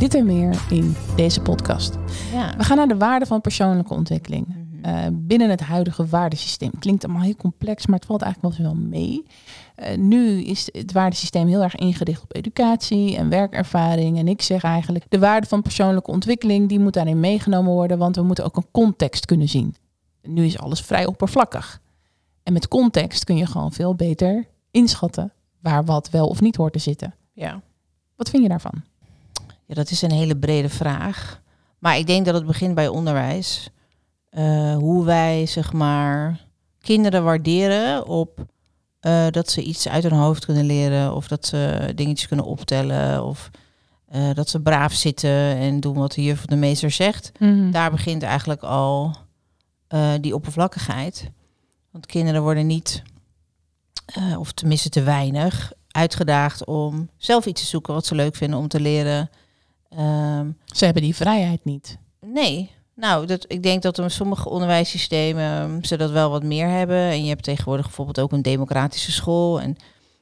Dit en meer in deze podcast. Ja. We gaan naar de waarde van persoonlijke ontwikkeling. Mhm. Uh, binnen het huidige waardesysteem. Klinkt allemaal heel complex, maar het valt eigenlijk wel wel mee. Uh, nu is het waardesysteem heel erg ingericht op educatie en werkervaring. En ik zeg eigenlijk, de waarde van persoonlijke ontwikkeling, die moet daarin meegenomen worden, want we moeten ook een context kunnen zien. Nu is alles vrij oppervlakkig. En met context kun je gewoon veel beter inschatten waar wat wel of niet hoort te zitten. Ja. Wat vind je daarvan? Ja, dat is een hele brede vraag. Maar ik denk dat het begint bij onderwijs. Uh, hoe wij, zeg maar, kinderen waarderen op uh, dat ze iets uit hun hoofd kunnen leren. Of dat ze dingetjes kunnen optellen. Of uh, dat ze braaf zitten en doen wat de juf of de meester zegt. Mhm. Daar begint eigenlijk al die oppervlakkigheid. Want kinderen worden niet, of tenminste te weinig, uitgedaagd om zelf iets te zoeken wat ze leuk vinden om te leren. Um, Ze hebben die vrijheid niet. Nee. Nou, dat, ik denk dat in sommige onderwijssystemen ze dat wel wat meer hebben. En je hebt tegenwoordig bijvoorbeeld ook een democratische school. En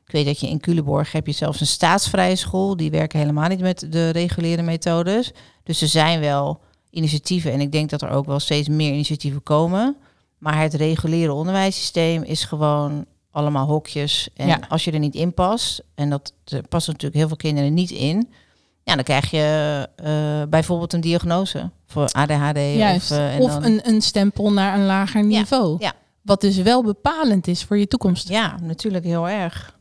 ik weet dat je in Culemborg heb je zelfs een staatsvrije school. Die werken helemaal niet met de reguliere methodes. Dus er zijn wel initiatieven. En ik denk dat er ook wel steeds meer initiatieven komen. Maar het reguliere onderwijssysteem is gewoon allemaal hokjes. En Ja. als je er niet in past, en dat er passen natuurlijk heel veel kinderen niet in, ja, dan krijg je eh, bijvoorbeeld een diagnose voor ADHD. Juist. Of, eh, en of dan- een, een stempel naar een lager niveau. ja. Wat dus wel bepalend is voor je toekomst. Ja, natuurlijk heel erg.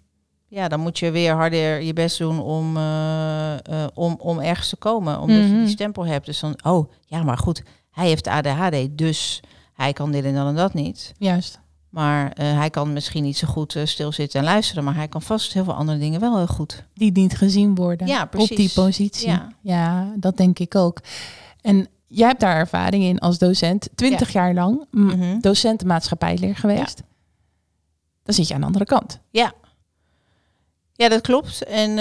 Ja, dan moet je weer harder je best doen om, eh, om, om ergens te komen. Omdat je Mhm. die stempel hebt. Dus dan, oh, ja, maar goed, hij heeft ADHD, dus hij kan dit en dan en dat niet. Juist. Maar eh, hij kan misschien niet zo goed eh, stilzitten en luisteren. Maar hij kan vast heel veel andere dingen wel heel goed. Die niet gezien worden Ja, op precies. die positie. Ja. ja, dat denk ik ook. En jij hebt daar ervaring in als docent. Twintig jaar lang m- Mhm. docent maatschappijleer geweest. Dan zit je aan de andere kant. Ja. Ja, dat klopt. En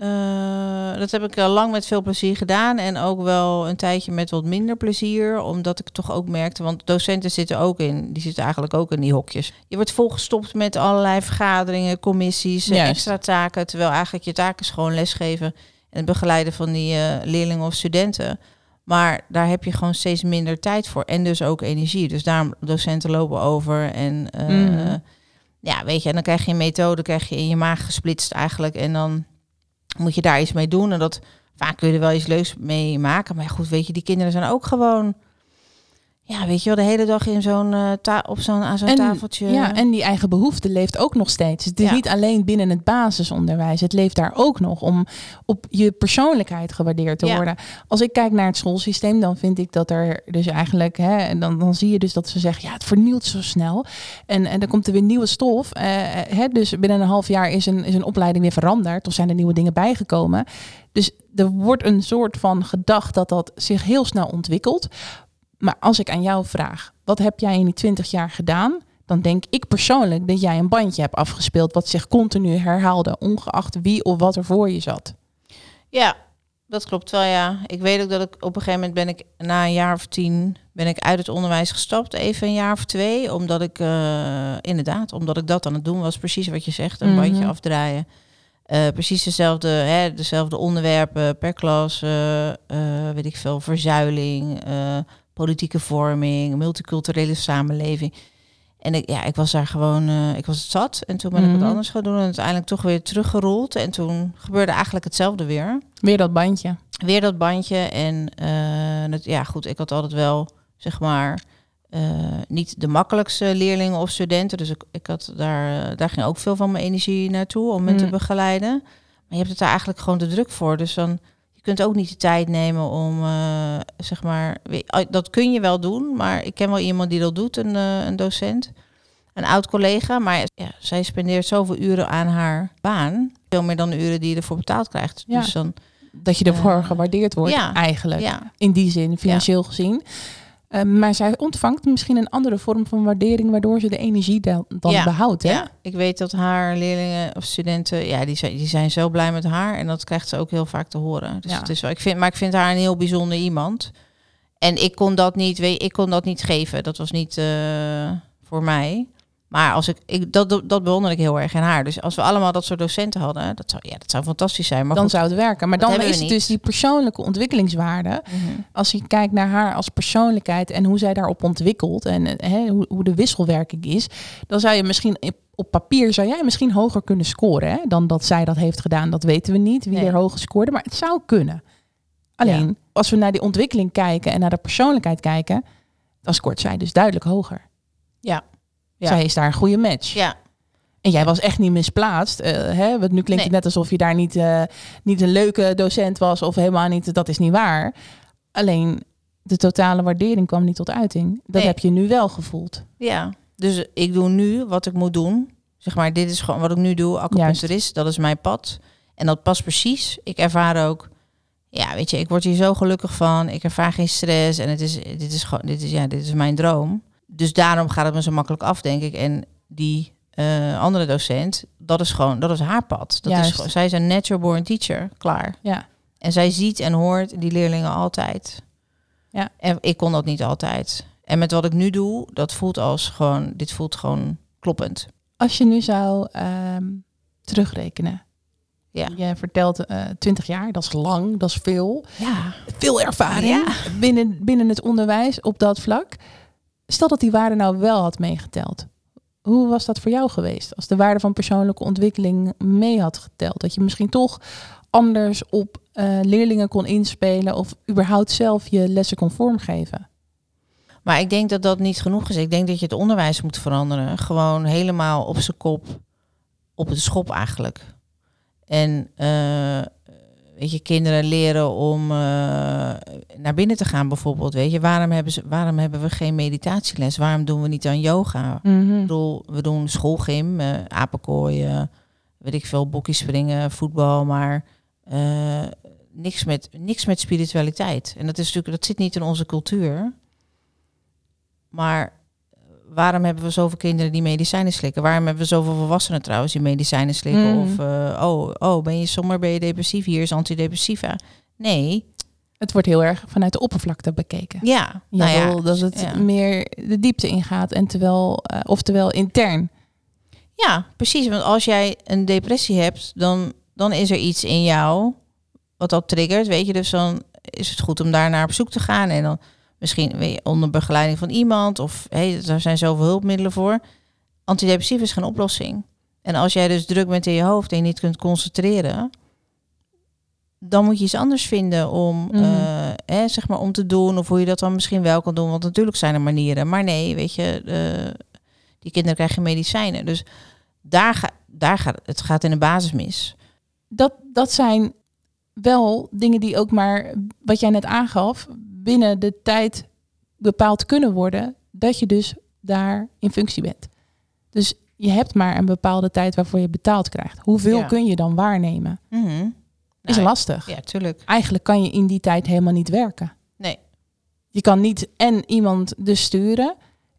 eh, eh, dat heb ik al lang met veel plezier gedaan. En ook wel een tijdje met wat minder plezier. Omdat ik toch ook merkte, want docenten zitten ook in, die zitten eigenlijk ook in die hokjes. Je wordt volgestopt met allerlei vergaderingen, commissies, en Juist. extra taken. Terwijl eigenlijk je taak is gewoon lesgeven en het begeleiden van die eh, leerlingen of studenten. Maar daar heb je gewoon steeds minder tijd voor. En dus ook energie. Dus daarom docenten lopen over. En eh, Mhm. ja, weet je, en dan krijg je een methode, krijg je in je maag gesplitst eigenlijk. En dan moet je daar iets mee doen. En dat vaak kun je er wel iets leuks mee maken. Maar goed, weet je, die kinderen zijn ook gewoon. Ja, weet je wel, de hele dag in zo'n eh, ta- op zo'n aan zo'n tafeltje. Ja, en die eigen behoefte leeft ook nog steeds. Het is Ja. niet alleen binnen het basisonderwijs. Het leeft daar ook nog om op je persoonlijkheid gewaardeerd te Ja. worden. Als ik kijk naar het schoolsysteem, dan vind ik dat er dus eigenlijk, hè, en dan, dan zie je dus dat ze zeggen, ja, het vernieuwt zo snel. En, en dan komt er weer nieuwe stof. Eh, hè, dus binnen een half jaar is een, is een opleiding weer veranderd. Of zijn er nieuwe dingen bijgekomen. Dus er wordt een soort van gedacht dat dat zich heel snel ontwikkelt. Maar als ik aan jou vraag, wat heb jij in die 20 jaar gedaan? Dan denk ik persoonlijk dat jij een bandje hebt afgespeeld wat zich continu herhaalde, ongeacht wie of wat er voor je zat. Ja, dat klopt wel, ja. Ik weet ook dat ik op een gegeven moment ben ik na een jaar of tien ben ik uit het onderwijs gestapt, even een jaar of twee, omdat ik eh, inderdaad, omdat ik dat aan het doen was, precies wat je zegt, een Mhm. bandje afdraaien. Eh, precies dezelfde, hè, dezelfde onderwerpen per klas, eh, weet ik veel, verzuiling, politieke vorming, multiculturele samenleving. En ik, ja, ik was daar gewoon, eh, ik was het zat. En toen ben ik Mhm. wat anders gaan doen en uiteindelijk toch weer teruggerold. En toen gebeurde eigenlijk hetzelfde weer. Weer dat bandje. Weer dat bandje. En eh, het, ja, goed, ik had altijd wel, zeg maar, eh, niet de makkelijkste leerlingen of studenten. Dus ik, ik had daar, daar ging ook veel van mijn energie naartoe om hen te Mm. begeleiden. Maar je hebt het daar eigenlijk gewoon te druk voor. Dus dan, je kunt ook niet de tijd nemen om, eh, zeg maar, ah, dat kun je wel doen. Maar ik ken wel iemand die dat doet, een, eh, een docent. Een oud collega, maar ja, zij spendeert zoveel uren aan haar baan. Veel meer dan de uren die je ervoor betaald krijgt. Ja. Dus dan, Dat je ervoor Eh, gewaardeerd wordt, ja. eigenlijk. ja, In die zin, financieel gezien. Eh, maar zij ontvangt misschien een andere vorm van waardering, waardoor ze de energie dan, dan Ja, behoudt. Hè? Ja, ik weet dat haar leerlingen of studenten, ja, die zijn, die zijn zo blij met haar. En dat krijgt ze ook heel vaak te horen. Dus Ja. het is wel, ik vind, maar ik vind haar een heel bijzonder iemand. En ik kon dat niet, weet, ik kon dat niet geven. Dat was niet eh, voor mij. Maar als ik, ik dat, dat bewonder ik heel erg in haar. Dus als we allemaal dat soort docenten hadden, dat zou, ja, dat zou fantastisch zijn. Maar dan goed. zou het werken. Maar dan is het dus die persoonlijke ontwikkelingswaarde. Mhm. Als je kijkt naar haar als persoonlijkheid en hoe zij daarop ontwikkelt en eh, hè, hoe, hoe de wisselwerking is, dan zou je misschien op- op papier zou jij misschien hoger kunnen scoren hè, dan dat zij dat heeft gedaan. Dat weten we niet wie Nee. er hoger scoorde, maar het zou kunnen. Alleen als we naar die ontwikkeling kijken en naar de persoonlijkheid kijken, dan scoort zij dus duidelijk hoger. Ja. Ja. Zij is daar een goede match. Ja, En jij was echt niet misplaatst. eh, hè? Want nu klinkt Nee. het net alsof je daar niet, eh, niet een leuke docent was of helemaal niet. Dat is niet waar. Alleen de totale waardering kwam niet tot uiting. Dat Nee. heb je nu wel gevoeld. Ja, dus ik doe nu wat ik moet doen. Zeg maar, dit is gewoon wat ik nu doe. Acupuncturist, dat is mijn pad. En dat past precies. Ik ervaar ook, ja, weet je, ik word hier zo gelukkig van. Ik ervaar geen stress en het is, dit is gewoon, dit is, ja, dit is mijn droom. Dus daarom gaat het me zo makkelijk af, denk ik. En die eh, andere docent, dat is gewoon, dat is haar pad. Dat is gewoon, zij is een natural born teacher, klaar. Ja. En zij ziet en hoort die leerlingen altijd. Ja. En ik kon dat niet altijd. En met wat ik nu doe, dat voelt als gewoon, dit voelt gewoon kloppend. Als je nu zou ehm, terugrekenen. Ja. Je vertelt eh 20 jaar, dat is lang, dat is veel. Ja. Veel ervaring Ja. binnen, binnen het onderwijs op dat vlak. Stel dat die waarde nou wel had meegeteld. Hoe was dat voor jou geweest? Als de waarde van persoonlijke ontwikkeling mee had geteld. Dat je misschien toch anders op eh, leerlingen kon inspelen of überhaupt zelf je lessen kon vormgeven. Maar ik denk dat dat niet genoeg is. Ik denk dat je het onderwijs moet veranderen. Gewoon helemaal op zijn kop, op de schop eigenlijk. En eh, weet je, kinderen leren om eh, naar binnen te gaan bijvoorbeeld. Weet je, waarom hebben, ze, waarom hebben we geen meditatieles? Waarom doen we niet aan yoga? Ik bedoel, we doen schoolgym, eh apenkooien, weet ik veel, bokjes springen, voetbal, maar eh, niks, met, niks met spiritualiteit. En dat, is natuurlijk, dat zit niet in onze cultuur. Maar waarom hebben we zoveel kinderen die medicijnen slikken? Waarom hebben we zoveel volwassenen trouwens die medicijnen slikken? Mm. Of, eh, oh, oh, ben je somber, ben je depressief? Hier is antidepressiva. Nee, Het wordt heel erg vanuit de oppervlakte bekeken. ja. Je nou ja, dat het ja. meer de diepte ingaat en terwijl, eh, oftewel intern. Ja, precies. Want als jij een depressie hebt, dan, dan is er iets in jou wat dat triggert, weet je. Dus dan is het goed om daar naar op zoek te gaan. En dan misschien onder begeleiding van iemand. Of hey, er zijn zoveel hulpmiddelen voor. Antidepressief is geen oplossing. En als jij dus druk bent in je hoofd en je niet kunt concentreren, dan moet je iets anders vinden om, Mhm. eh, hè, zeg maar, om te doen. Of hoe je dat dan misschien wel kan doen. Want natuurlijk zijn er manieren. Maar nee, weet je, eh, die kinderen krijgen medicijnen. Dus daar, ga, daar gaat het gaat in de basis mis. dat, dat zijn wel dingen die ook maar, wat jij net aangaf, binnen de tijd bepaald kunnen worden, dat je dus daar in functie bent. Dus je hebt maar een bepaalde tijd waarvoor je betaald krijgt. Hoeveel Ja. kun je dan waarnemen? Is Nou, lastig. Ja, tuurlijk. Eigenlijk kan je in die tijd helemaal niet werken. Nee. Je kan niet en iemand dus sturen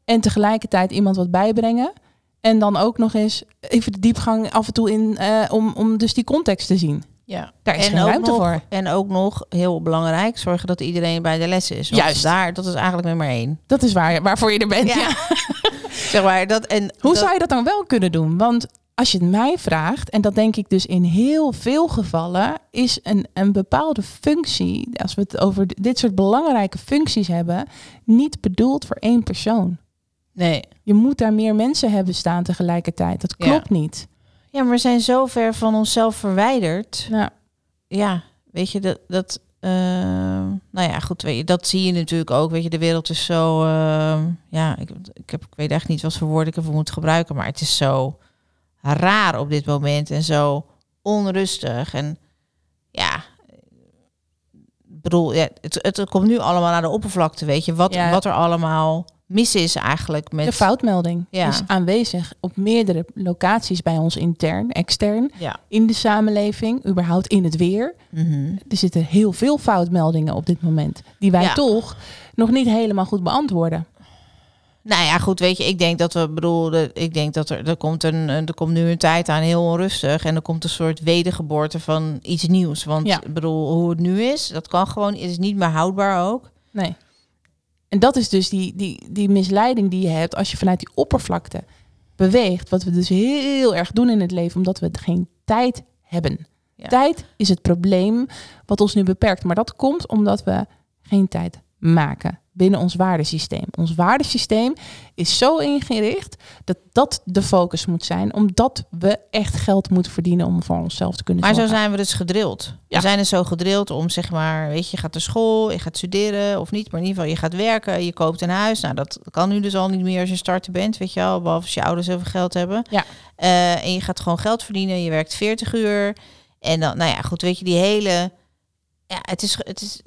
en tegelijkertijd iemand wat bijbrengen. En dan ook nog eens even de diepgang af en toe in eh, om, om dus die context te zien. Ja. Daar is en geen ruimte nog, voor. En ook nog, heel belangrijk, zorgen dat iedereen bij de les is. Juist. Daar, dat is eigenlijk nummer één. Dat is waar, waarvoor je er bent. Ja. Ja. Zeg maar, dat, en Hoe dat- zou je dat dan wel kunnen doen? Want als je het mij vraagt, en dat denk ik dus in heel veel gevallen, is een, een bepaalde functie, als we het over dit soort belangrijke functies hebben, niet bedoeld voor één persoon. Nee. Je moet daar meer mensen hebben staan tegelijkertijd. Dat Ja. klopt niet. Ja, maar we zijn zo ver van onszelf verwijderd. Nou, Ja, weet je, dat, dat ehm, nou ja, goed, weet je, dat zie je natuurlijk ook. Weet je, de wereld is zo, ehm, ja, ik, ik, heb, ik weet echt niet wat voor woorden ik ervoor moet gebruiken, maar het is zo raar op dit moment en zo onrustig. En ja, bedoel, ja, het, het komt nu allemaal naar de oppervlakte, weet je, wat, Ja. wat er allemaal mis is eigenlijk met... De foutmelding Ja. is aanwezig op meerdere locaties bij ons intern, extern, Ja. in de samenleving, überhaupt in het weer. Mhm. Er zitten heel veel foutmeldingen op dit moment, die wij Ja. toch nog niet helemaal goed beantwoorden. Nou ja, goed, weet je, ik denk dat we, bedoel, ik denk dat er, er komt een, er komt nu een tijd aan heel onrustig en er komt een soort wedergeboorte van iets nieuws. Want Ja. ik bedoel, hoe het nu is, dat kan gewoon, is niet meer houdbaar ook. Nee. En dat is dus die, die, die misleiding die je hebt als je vanuit die oppervlakte beweegt. Wat we dus heel erg doen in het leven, omdat we geen tijd hebben. Ja. Tijd is het probleem wat ons nu beperkt. Maar dat komt omdat we geen tijd maken binnen ons waardesysteem. Ons waardesysteem is zo ingericht dat dat de focus moet zijn, omdat we echt geld moeten verdienen om voor onszelf te kunnen Maar zo zijn we dus gedrild. Ja. We zijn dus zo gedrild om, zeg maar, weet je, je gaat naar school, je gaat studeren of niet, maar in ieder geval, je gaat werken, je koopt een huis. Nou, dat kan nu dus al niet meer als je starter bent, weet je wel, behalve als je ouders heel veel geld hebben. Ja. Eh, en je gaat gewoon geld verdienen, je werkt 40 uur. En dan, nou ja, goed, weet je, die hele, ja, het is, het is,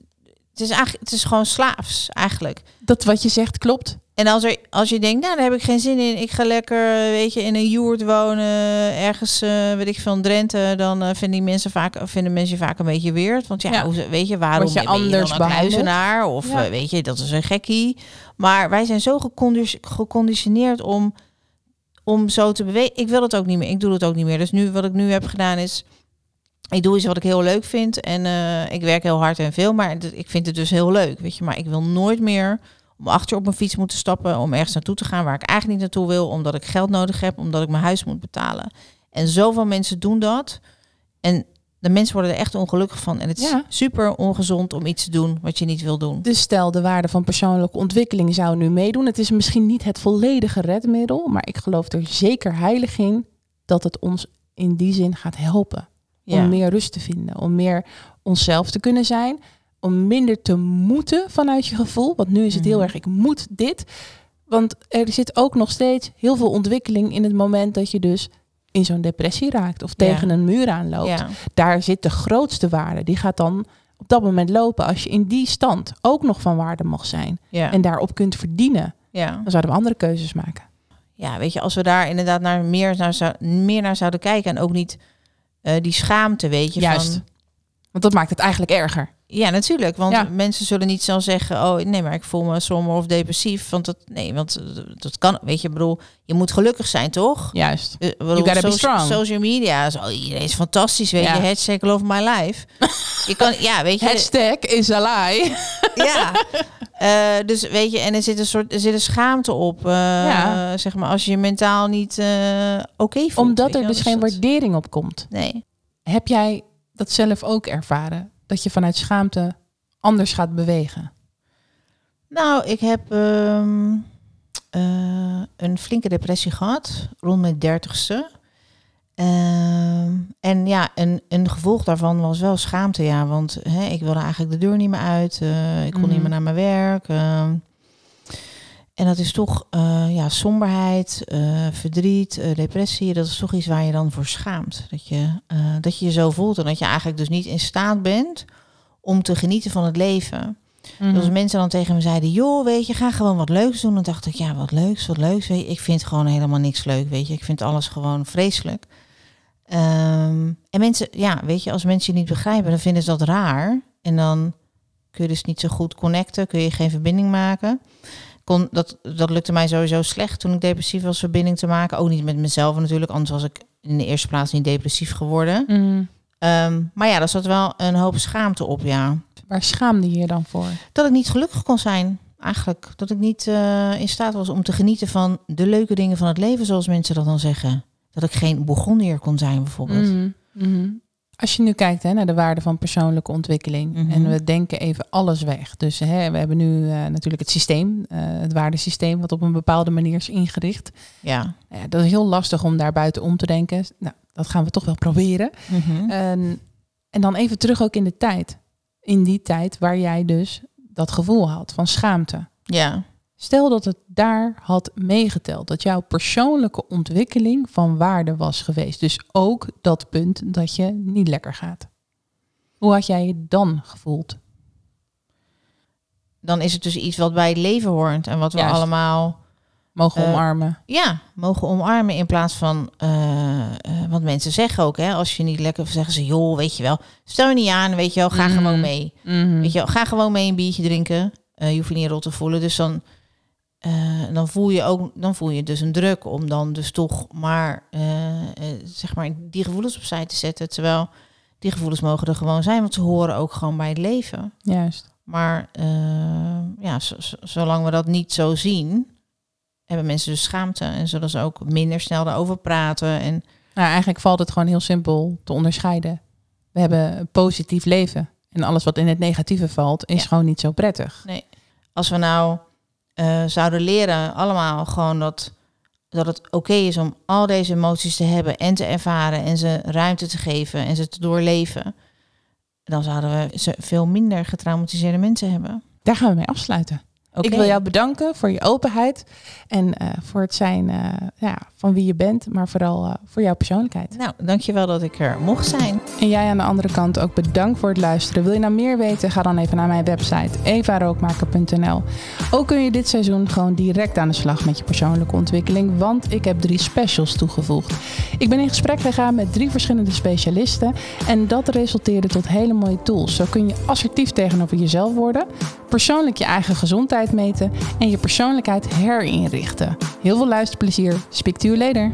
het is eigenlijk, het is gewoon slaafs, eigenlijk. Dat wat je zegt klopt. En als, er, als je denkt, nou, daar heb ik geen zin in. Ik ga lekker, weet je, in een joert wonen, ergens, eh, weet ik veel, in Drenthe. Dan eh, vinden, die mensen vaak, vinden mensen vaak een beetje weird. Want ja, Ja. hoe, weet je, waarom je ben je anders dan een huizenaar? Of Ja. eh, weet je, dat is een gekkie. Maar wij zijn zo gecondi- geconditioneerd om, om zo te bewegen. Ik wil het ook niet meer. Ik doe het ook niet meer. Dus nu, wat ik nu heb gedaan is... Ik doe iets wat ik heel leuk vind. En eh, ik werk heel hard en veel. Maar ik vind het dus heel leuk, weet je. Maar ik wil nooit meer om achter op mijn fiets moeten stappen om ergens naartoe te gaan waar ik eigenlijk niet naartoe wil, omdat ik geld nodig heb, omdat ik mijn huis moet betalen. En zoveel mensen doen dat. En de mensen worden er echt ongelukkig van. En het is Ja. super ongezond om iets te doen wat je niet wil doen. Dus stel de waarde van persoonlijke ontwikkeling zou nu meedoen. Het is misschien niet het volledige redmiddel, maar ik geloof er zeker heilig in dat het ons in die zin gaat helpen. Ja. Om meer rust te vinden, om meer onszelf te kunnen zijn, om minder te moeten vanuit je gevoel. Want nu is het heel Mhm. erg, ik moet dit. Want er zit ook nog steeds heel veel ontwikkeling in het moment dat je dus in zo'n depressie raakt of Ja. tegen een muur aanloopt ja. daar zit de grootste waarde. Die gaat dan op dat moment lopen als je in die stand ook nog van waarde mag zijn Ja. en daarop kunt verdienen. Dan zouden we andere keuzes maken. ja, weet je, als we daar inderdaad naar meer, naar meer naar zouden kijken en ook niet die schaamte, weet je, Juist. van Want dat maakt het eigenlijk erger. Ja, natuurlijk. Want Ja. mensen zullen niet snel zeggen: Oh, nee, maar ik voel me somber of depressief. Want dat, nee, want eh, dat kan. Weet je, bedoel, je moet gelukkig zijn, toch? Juist. Ik bedoel, gotta be strong. Social media, zo, iedereen is fantastisch, weet Ja. je. Hashtag love my life. je kan, ja, weet je. Hashtag is a lie. ja. Eh, dus weet je, en er zit een soort, er zit een schaamte op. Ja. Zeg maar, als je je mentaal niet oké voelt. Omdat er dus geen dat- waardering op komt. Nee. Heb jij dat zelf ook ervaren? Dat je vanuit schaamte anders gaat bewegen? Nou, ik heb ehm, eh, een flinke depressie gehad rond mijn dertigste. Ehm, en ja, een, een gevolg daarvan was wel schaamte, ja. Want hè, ik wilde eigenlijk de deur niet meer uit. eh, ik kon Mhm. niet meer naar mijn werk. ehm. En dat is toch eh, ja, somberheid, eh, verdriet, eh, depressie. Dat is toch iets waar je dan voor schaamt. Dat je, dat je je zo voelt en dat je eigenlijk dus niet in staat bent om te genieten van het leven. Mhm. Dus als mensen dan tegen me zeiden, joh, weet je, ga gewoon wat leuks doen. Dan dacht ik, ja, wat leuks, wat leuks. Weet je, ik vind gewoon helemaal niks leuk, weet je. Ik vind alles gewoon vreselijk. Ehm, en mensen, ja, weet je, als mensen je niet begrijpen, dan vinden ze dat raar. En dan kun je dus niet zo goed connecten, kun je geen verbinding maken. Kon, dat, dat lukte mij sowieso slecht toen ik depressief was, verbinding te maken. Ook niet met mezelf natuurlijk, anders was ik in de eerste plaats niet depressief geworden. Mhm. Ehm, maar ja, daar zat wel een hoop schaamte op, ja Waar schaamde je je dan voor? dat ik niet gelukkig kon zijn. Eigenlijk dat ik niet eh, in staat was om te genieten van de leuke dingen van het leven, zoals mensen dat dan zeggen. Dat ik geen Bourgondier kon zijn, bijvoorbeeld. Mhm. Mhm. Als je nu kijkt hè, naar de waarde van persoonlijke ontwikkeling Mhm. en we denken even alles weg. Dus hè, we hebben nu eh, natuurlijk het systeem, eh, het waardesysteem, wat op een bepaalde manier is ingericht. Ja. Nou ja, dat is heel lastig om daar buiten om te denken. Nou, dat gaan we toch wel proberen. Mhm. En dan even terug ook in de tijd. in die tijd waar jij dus dat gevoel had van schaamte. Ja. Stel dat het daar had meegeteld, dat jouw persoonlijke ontwikkeling van waarde was geweest. Dus ook dat punt dat je niet lekker gaat. Hoe had jij je dan gevoeld? Dan is het dus iets wat bij het leven hoort en wat we Juist. allemaal Mogen Eh, omarmen. ja, mogen omarmen in plaats van, eh, want mensen zeggen ook, hè, als je niet lekker, zeggen ze, joh, weet je wel, stel je niet aan, weet je wel, ga Mhm. gewoon mee. Mhm. Weet je wel, ga gewoon mee een biertje drinken. Je hoeft je niet rot te voelen. Dus dan, eh, dan voel je ook, dan voel je dus een druk om dan dus toch maar, eh, eh, zeg maar, die gevoelens opzij te zetten. Terwijl die gevoelens mogen er gewoon zijn, want ze horen ook gewoon bij het leven. Juist. Maar ja, zolang we dat niet zo zien, hebben mensen dus schaamte en zullen ze ook minder snel daarover praten. En Nou, eigenlijk valt het gewoon heel simpel te onderscheiden. We hebben een positief leven. En alles wat in het negatieve valt, is Ja. gewoon niet zo prettig. als we nou eh, zouden leren allemaal gewoon dat, dat het oké is om al deze emoties te hebben en te ervaren en ze ruimte te geven en ze te doorleven, dan zouden we ze veel minder getraumatiseerde mensen hebben. Daar gaan we mee afsluiten. Ik wil jou bedanken voor je openheid en eh, voor het zijn eh, ja, van wie je bent, maar vooral eh, voor jouw persoonlijkheid. Nou, dankjewel dat ik er mocht zijn. En jij aan de andere kant ook bedankt voor het luisteren. Wil je nou meer weten? Ga dan even naar mijn website evarookmaker.nl. Ook kun je dit seizoen gewoon direct aan de slag met je persoonlijke ontwikkeling, want ik heb drie specials toegevoegd. Ik ben in gesprek gegaan met drie verschillende specialisten en dat resulteerde tot hele mooie tools. Zo kun je assertief tegenover jezelf worden, persoonlijk je eigen gezondheid meten en je persoonlijkheid herinrichten. Heel veel luisterplezier. Speak to you later.